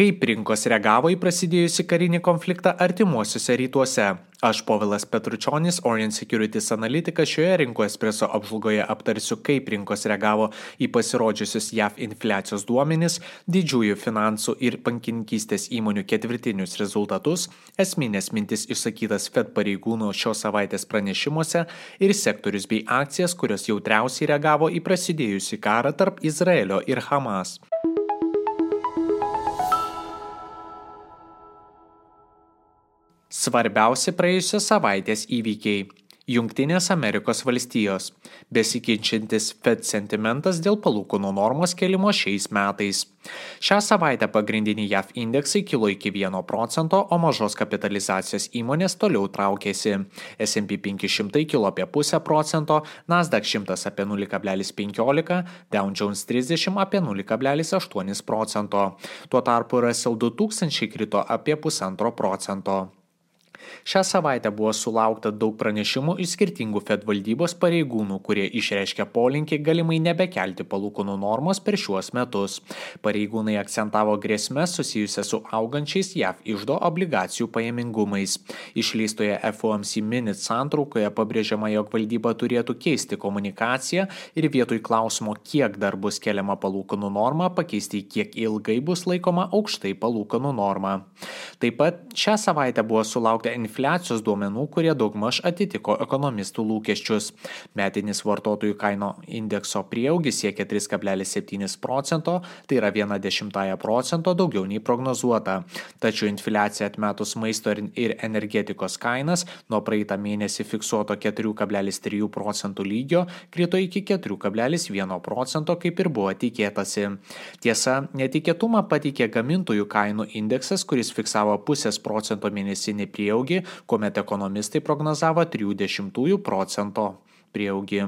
Kaip rinkos reagavo į prasidėjusi karinį konfliktą artimuosiuose rytuose? Aš Povilas Petručionis, Orient Securities analitikas šioje rinko espreso apžvalgoje aptarsiu, kaip rinkos reagavo į pasirodžiusius JAV infliacijos duomenis, didžiųjų finansų ir bankininkystės įmonių ketvirtinius rezultatus, esminės mintis išsakytas Fed pareigūnų šios savaitės pranešimuose ir sektorius bei akcijas, kurios jautriausiai reagavo į prasidėjusi karą tarp Izraelio ir Hamas. Svarbiausi praėjusios savaitės įvykiai. Junktinės Amerikos valstijos. Besikeičiantis Fed sentimentas dėl palūkanų normos kelimo šiais metais. Šią savaitę pagrindiniai JAV indeksai kilo iki 1 procento, o mažos kapitalizacijos įmonės toliau traukėsi. S&P 500 kilo apie pusę procento, Nasdaq 100 apie 0,15, Dow Jones 30 apie 0,8 procento. Tuo tarpu Russell 2000 krito apie pusantro procento. Šią savaitę buvo sulaukta daug pranešimų iš skirtingų Fed valdybos pareigūnų, kurie išreiškė polinkį galimai nebekelti palūkanų normos per šiuos metus. Pareigūnai akcentavo grėsmės susijusią su augančiais JAV išdo obligacijų pajamingumais. Išleistoje FOMC Minute santraukoje pabrėžiama, jog valdyba turėtų keisti komunikaciją ir vietoj klausimo, kiek dar bus keliama palūkanų norma, pakeisti, kiek ilgai bus laikoma aukštai palūkanų norma. Taip pat šią savaitę buvo sulaukta infliacijos duomenų, kurie daugmaž atitiko ekonomistų lūkesčius. Metinis vartotojų kaino indekso prieaugis siekia 3,7 procento, tai yra 1,1 procento daugiau nei prognozuota. Tačiau infliacija atmetus maisto ir energetikos kainas nuo praeitą mėnesį fiksuoto 4,3 procentų lygio krito iki 4,1 procento, kaip ir buvo tikėtasi. Tiesa, netikėtumą patikė gamintojų kainų indeksas, kuris fiksavo pusės procento mėnesinį prieaugį prieaugį, kuomet ekonomistai prognozavo 0,3 procento prieaugį.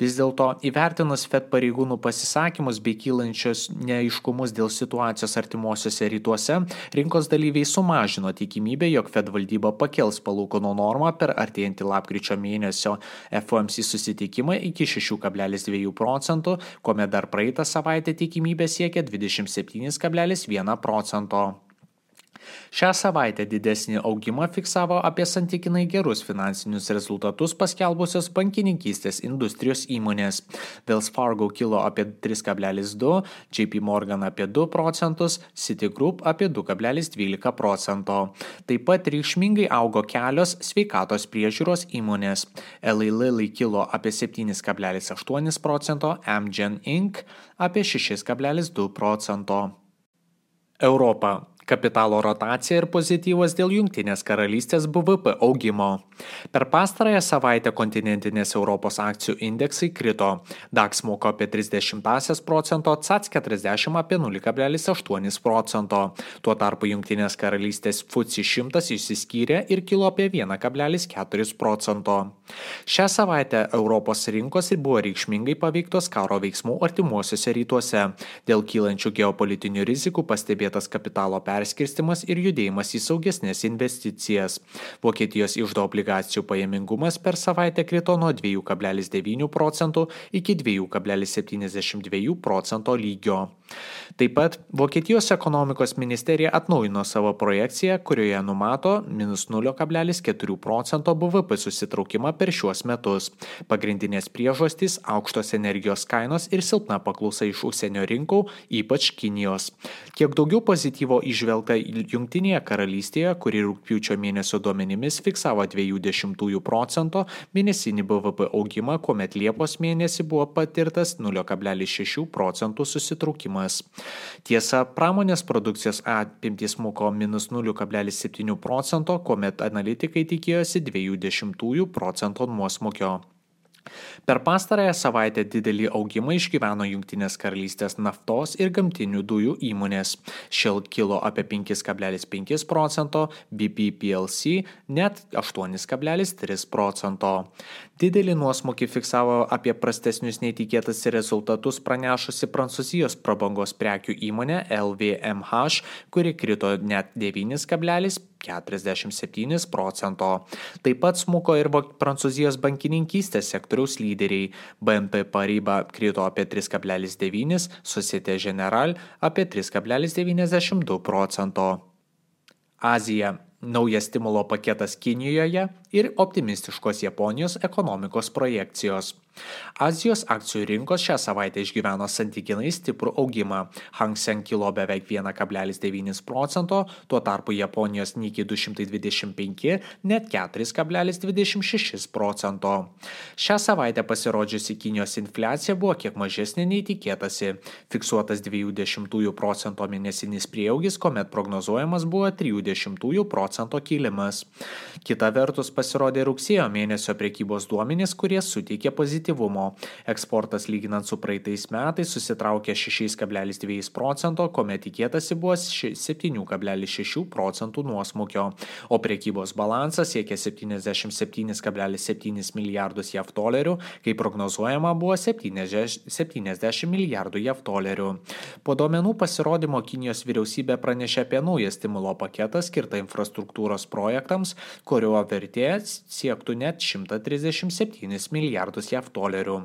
Vis dėlto įvertinus Fed pareigūnų pasisakymus bei kylančius neaiškumus dėl situacijos artimuosiuose rytuose, rinkos dalyviai sumažino tikimybę, jog Fed valdyba pakels palūkanų normą per artėjantį lapkričio mėnesio FOMC susitikimą iki 6,2 procentų, kuomet dar praeitą savaitę tikimybė siekia 27,1 procento. Šią savaitę didesnį augimą fiksavo apie santykinai gerus finansinius rezultatus paskelbusios bankininkystės industrijos įmonės. Wells Fargo kilo apie 3,2, JP Morgan apie 2 procentus, Citigroup apie 2,12 procento. Taip pat reikšmingai augo kelios sveikatos priežiūros įmonės. Eli Lilly kilo apie 7,8 procento, Amgen Inc. apie 6,2 procento. Europa kapitalo rotacija ir pozityvas dėl Junktinės karalystės BVP augimo. Per pastarąją savaitę kontinentinės Europos akcijų indeksai krito. DAX moko apie 30 procento, CAC 40 apie 0,8 procento. Tuo tarpu Junktinės karalystės FUCI 100 išsiskyrė ir kilo apie 1,4 procento. Šią savaitę Europos rinkos ir buvo reikšmingai paveiktos karo veiksmų artimuosiuose rytuose. Dėl kylančių geopolitinių rizikų pastebėtas kapitalo perėjimas perskirstimas ir judėjimas į saugesnės investicijas. Vokietijos išdo obligacijų pajamingumas per savaitę krito nuo 2,9 procentų iki 2,72 procento lygio. Taip pat Vokietijos ekonomikos ministerija atnaujino savo projekciją, kurioje numato minus 0,4 procento BVP susitraukimą per šiuos metus. Pagrindinės priežastys - aukštos energijos kainos ir silpna paklausa iš užsienio rinkų, ypač Kinijos. Kiek daugiau pozityvo išvelgti atsižvelgta Junktinėje karalystėje, kuri rūpiučio mėnesio duomenimis fiksavo 0,2 procento mėnesinį BVP augimą, kuomet Liepos mėnesį buvo patirtas 0,6 procentų susitraukimas. Tiesa, pramonės produkcijos apimtis smuko minus 0,7 procento, kuomet analitikai tikėjosi 0,2 procento nuosmukio. Per pastarąją savaitę didelį augimą išgyveno Junktinės karalystės naftos ir gamtinių dujų įmonės. Shell kilo apie 5,5 procento, BP PLC net 8,3 procento. Didelį nuosmukį fiksavo apie prastesnius neįtikėtas rezultatus pranešusi Prancūzijos prabangos prekių įmonė LVMH, kuri krito net 9,5 47 procento. Taip pat smuko ir Prancūzijos bankininkystės sektoriaus lyderiai. BNP Paryba krito apie 3,9, Societe General apie 3,92 procento. Azija naujas stimulo paketas Kinijoje ir optimistiškos Japonijos ekonomikos projekcijos. Azijos akcijų rinkos šią savaitę išgyveno santykinai stiprų augimą. Hang Seng kilo beveik 1,9 procento, tuo tarpu Japonijos Nikkei 225 net 4,26 procento. Šią savaitę pasirodžiusi Kinijos infliacija buvo kiek mažesnė nei tikėtasi. Fiksuotas 20 procento mėnesinis prieaugis, kuomet prognozuojamas buvo 30 procento kilimas. Kita vertus pasirodė rugsėjo mėnesio prekybos duomenys, kurie suteikė pozityvumo. Eksportas lyginant su praeitais metais susitraukė 6,2 procento, kuomet tikėtasi buvo 7,6 procentų nuosmukio, o priekybos balansas siekė 77,7 milijardus JAV dolerių, kai prognozuojama buvo 70 milijardų JAV dolerių. Po duomenų pasirodymo Kinijos vyriausybė pranešė apie naują stimulo paketą skirtą infrastruktūros projektams, kurio vertė siektų net 137 milijardus JAV dolerių.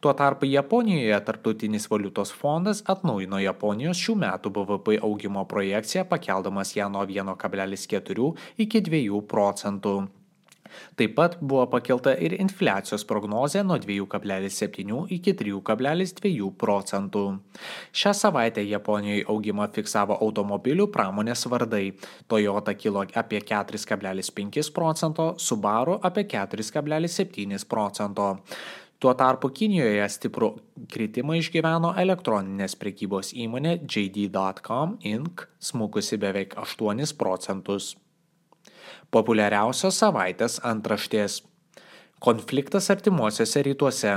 Tuo tarpu Japonijoje Tartutinis valiutos fondas atnaujino Japonijos šių metų BVP augimo projekciją, pakeldamas ją nuo 1,4 iki 2 procentų. Taip pat buvo pakelta ir infliacijos prognozė nuo 2,7 iki 3,2 procentų. Šią savaitę Japonijoje augimą fiksavo automobilių pramonės vardai. Toyota kilo apie 4,5 procento, Subaru apie 4,7 procento. Tuo tarpu Kinijoje stiprų kritimą išgyveno elektroninės prekybos įmonė JD.com Inc. smukusi beveik 8 procentus. Populiariausios savaitės antraštės. Konfliktas artimuosiuose rytuose.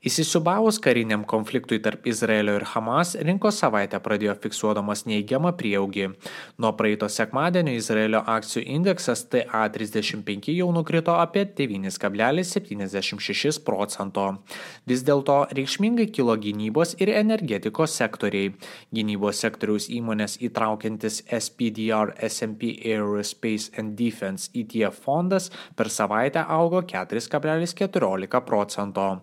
Įsisubavus kariniam konfliktui tarp Izraelio ir Hamas, rinkos savaitę pradėjo fiksuodamas neigiamą prieaugį. Nuo praeito sekmadienio Izraelio akcijų indeksas TA35 jau nukrito apie 9,76 procento. Vis dėlto reikšmingai kilo gynybos ir energetikos sektoriai. Gynybos sektoriaus įmonės įtraukiantis SPDR SMP Aerospace and Defense ETF fondas per savaitę augo 4,14 procento.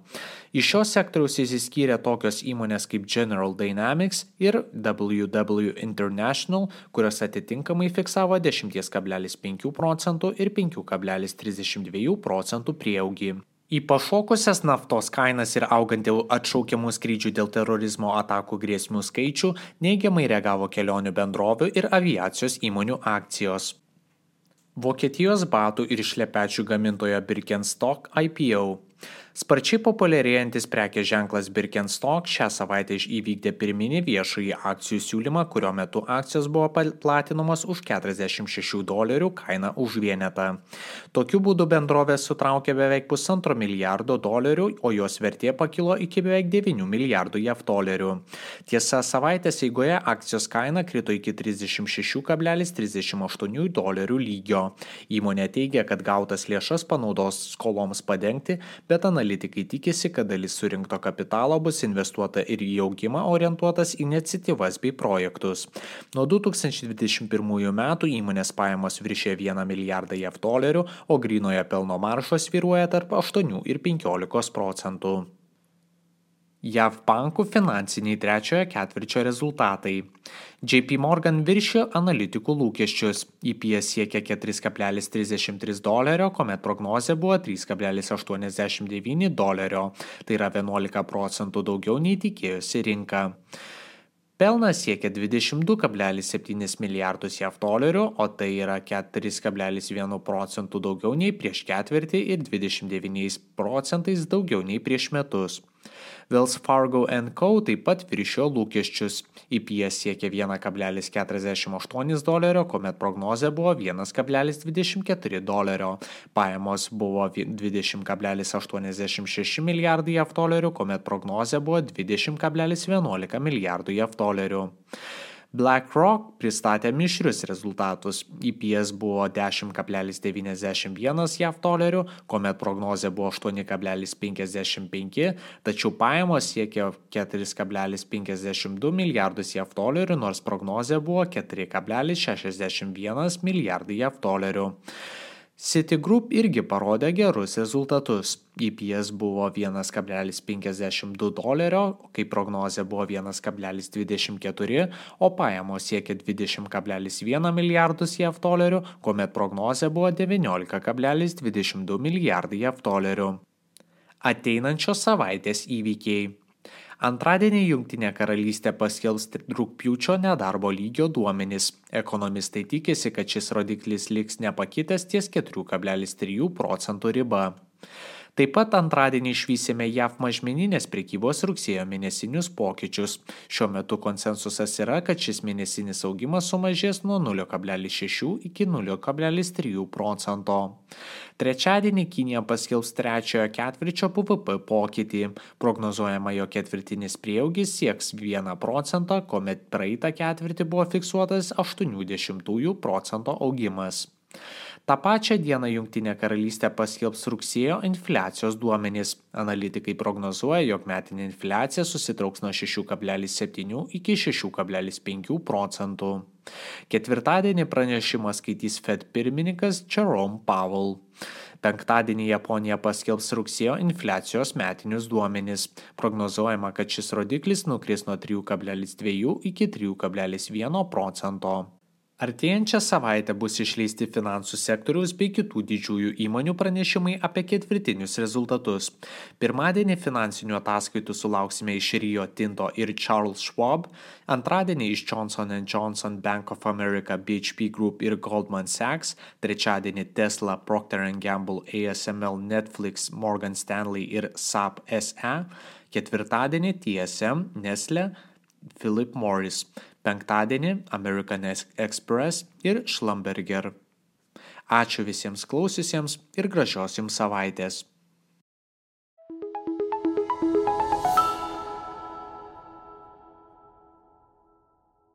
Iš šios sektoriaus įsiskyrė tokios įmonės kaip General Dynamics ir WW International, kurios atitinkamai fiksavo 10,5 procentų ir 5,32 procentų prieaugį. Į pašokusias naftos kainas ir augantį atšaukiamų skrydžių dėl terorizmo atakų grėsmių skaičių neigiamai reagavo kelionių bendrovių ir aviacijos įmonių akcijos. Vokietijos batų ir šlepečių gamintojo Birkenstock IPO Sparčiai populiarėjantis prekės ženklas Birkenstock šią savaitę įvykdė pirminį viešąjį akcijų siūlymą, kurio metu akcijos buvo platinamos už 46 dolerių kainą už vienetą. Tokiu būdu bendrovė sutraukė beveik pusantro milijardo dolerių, o jos vertė pakilo iki beveik 9 milijardų JAV dolerių. Tiesa, savaitės eigoje akcijos kaina krito iki 36,38 dolerių lygio. Įmonė teigia, kad gautas lėšas panaudos skoloms padengti, bet analitikai tikisi, kad dalis surinkto kapitalo bus investuota ir į augimą orientuotas iniciatyvas bei projektus. Nuo 2021 metų įmonės pajamos viršė 1 milijardą JAV dolerių, o grinoje pelno maršos viruoja tarp 8 ir 15 procentų. JAV bankų finansiniai trečiojo ketvirčio rezultatai. JP Morgan viršijo analitikų lūkesčius. EPS siekia 4,33 dolerio, kuomet prognozė buvo 3,89 dolerio. Tai yra 11 procentų daugiau nei tikėjosi rinka. Pelnas siekia 22,7 milijardus JAV dolerių, o tai yra 4,1 procentų daugiau nei prieš ketvirtį ir 29 procentais daugiau nei prieš metus. Wells Fargo Co. taip pat viršijo lūkesčius. IPS siekia 1,48 dolerio, kuomet prognozė buvo 1,24 dolerio. Pajamos buvo 20,86 milijardai JAV dolerių, kuomet prognozė buvo 20,11 milijardų JAV dolerių. BlackRock pristatė mišrius rezultatus. EPS buvo 10,91 JAV dolerių, kuomet prognozė buvo 8,55, tačiau pajamos siekė 4,52 milijardus JAV dolerių, nors prognozė buvo 4,61 milijardai JAV dolerių. Citigroup irgi parodė gerus rezultatus. EPS buvo 1,52 dolerio, kai prognozė buvo 1,24, o pajamos siekė 20,1 milijardus JAV dolerių, kuomet prognozė buvo 19,22 milijardai JAV dolerių. Ateinančios savaitės įvykiai. Antradienį Junktinė karalystė paskelbs rūpjūčio nedarbo lygio duomenys. Ekonomistai tikisi, kad šis rodiklis liks nepakitęs ties 4,3 procentų riba. Taip pat antradienį išvysime JAV mažmeninės prekybos rugsėjo mėnesinius pokyčius. Šiuo metu konsensusas yra, kad šis mėnesinis augimas sumažės nuo 0,6 iki 0,3 procento. Trečiadienį Kinija paskelbs trečiojo ketvirčio PVP pokytį. Prognozuojama, jo ketvirtinis prieaugis sieks 1 procentą, kuomet praeitą ketvirtį buvo fiksuotas 80 procento augimas. Ta pačią dieną Junktinė karalystė paskelbs rugsėjo infliacijos duomenys. Analitikai prognozuoja, jog metinė infliacija susitrauks nuo 6,7 iki 6,5 procentų. Ketvirtadienį pranešimą skaitys Fed pirmininkas Jerome Powell. Penktadienį Japonija paskelbs rugsėjo infliacijos metinius duomenis. Prognozuojama, kad šis rodiklis nukris nuo 3,2 iki 3,1 procento. Artėjančią savaitę bus išleisti finansų sektoriaus bei kitų didžiųjų įmonių pranešimai apie ketvirtinius rezultatus. Pirmadienį finansinių ataskaitų sulauksime iš Rio Tinto ir Charles Schwab, antradienį iš Johnson Johnson, Bank of America, BHP Group ir Goldman Sachs, trečiadienį Tesla, Procter Gamble, ASML, Netflix, Morgan Stanley ir SAP SE, ketvirtadienį TSM, Nestle, Philip Morris penktadienį American Express ir Schlumberger. Ačiū visiems klausiusiems ir gražios jums savaitės.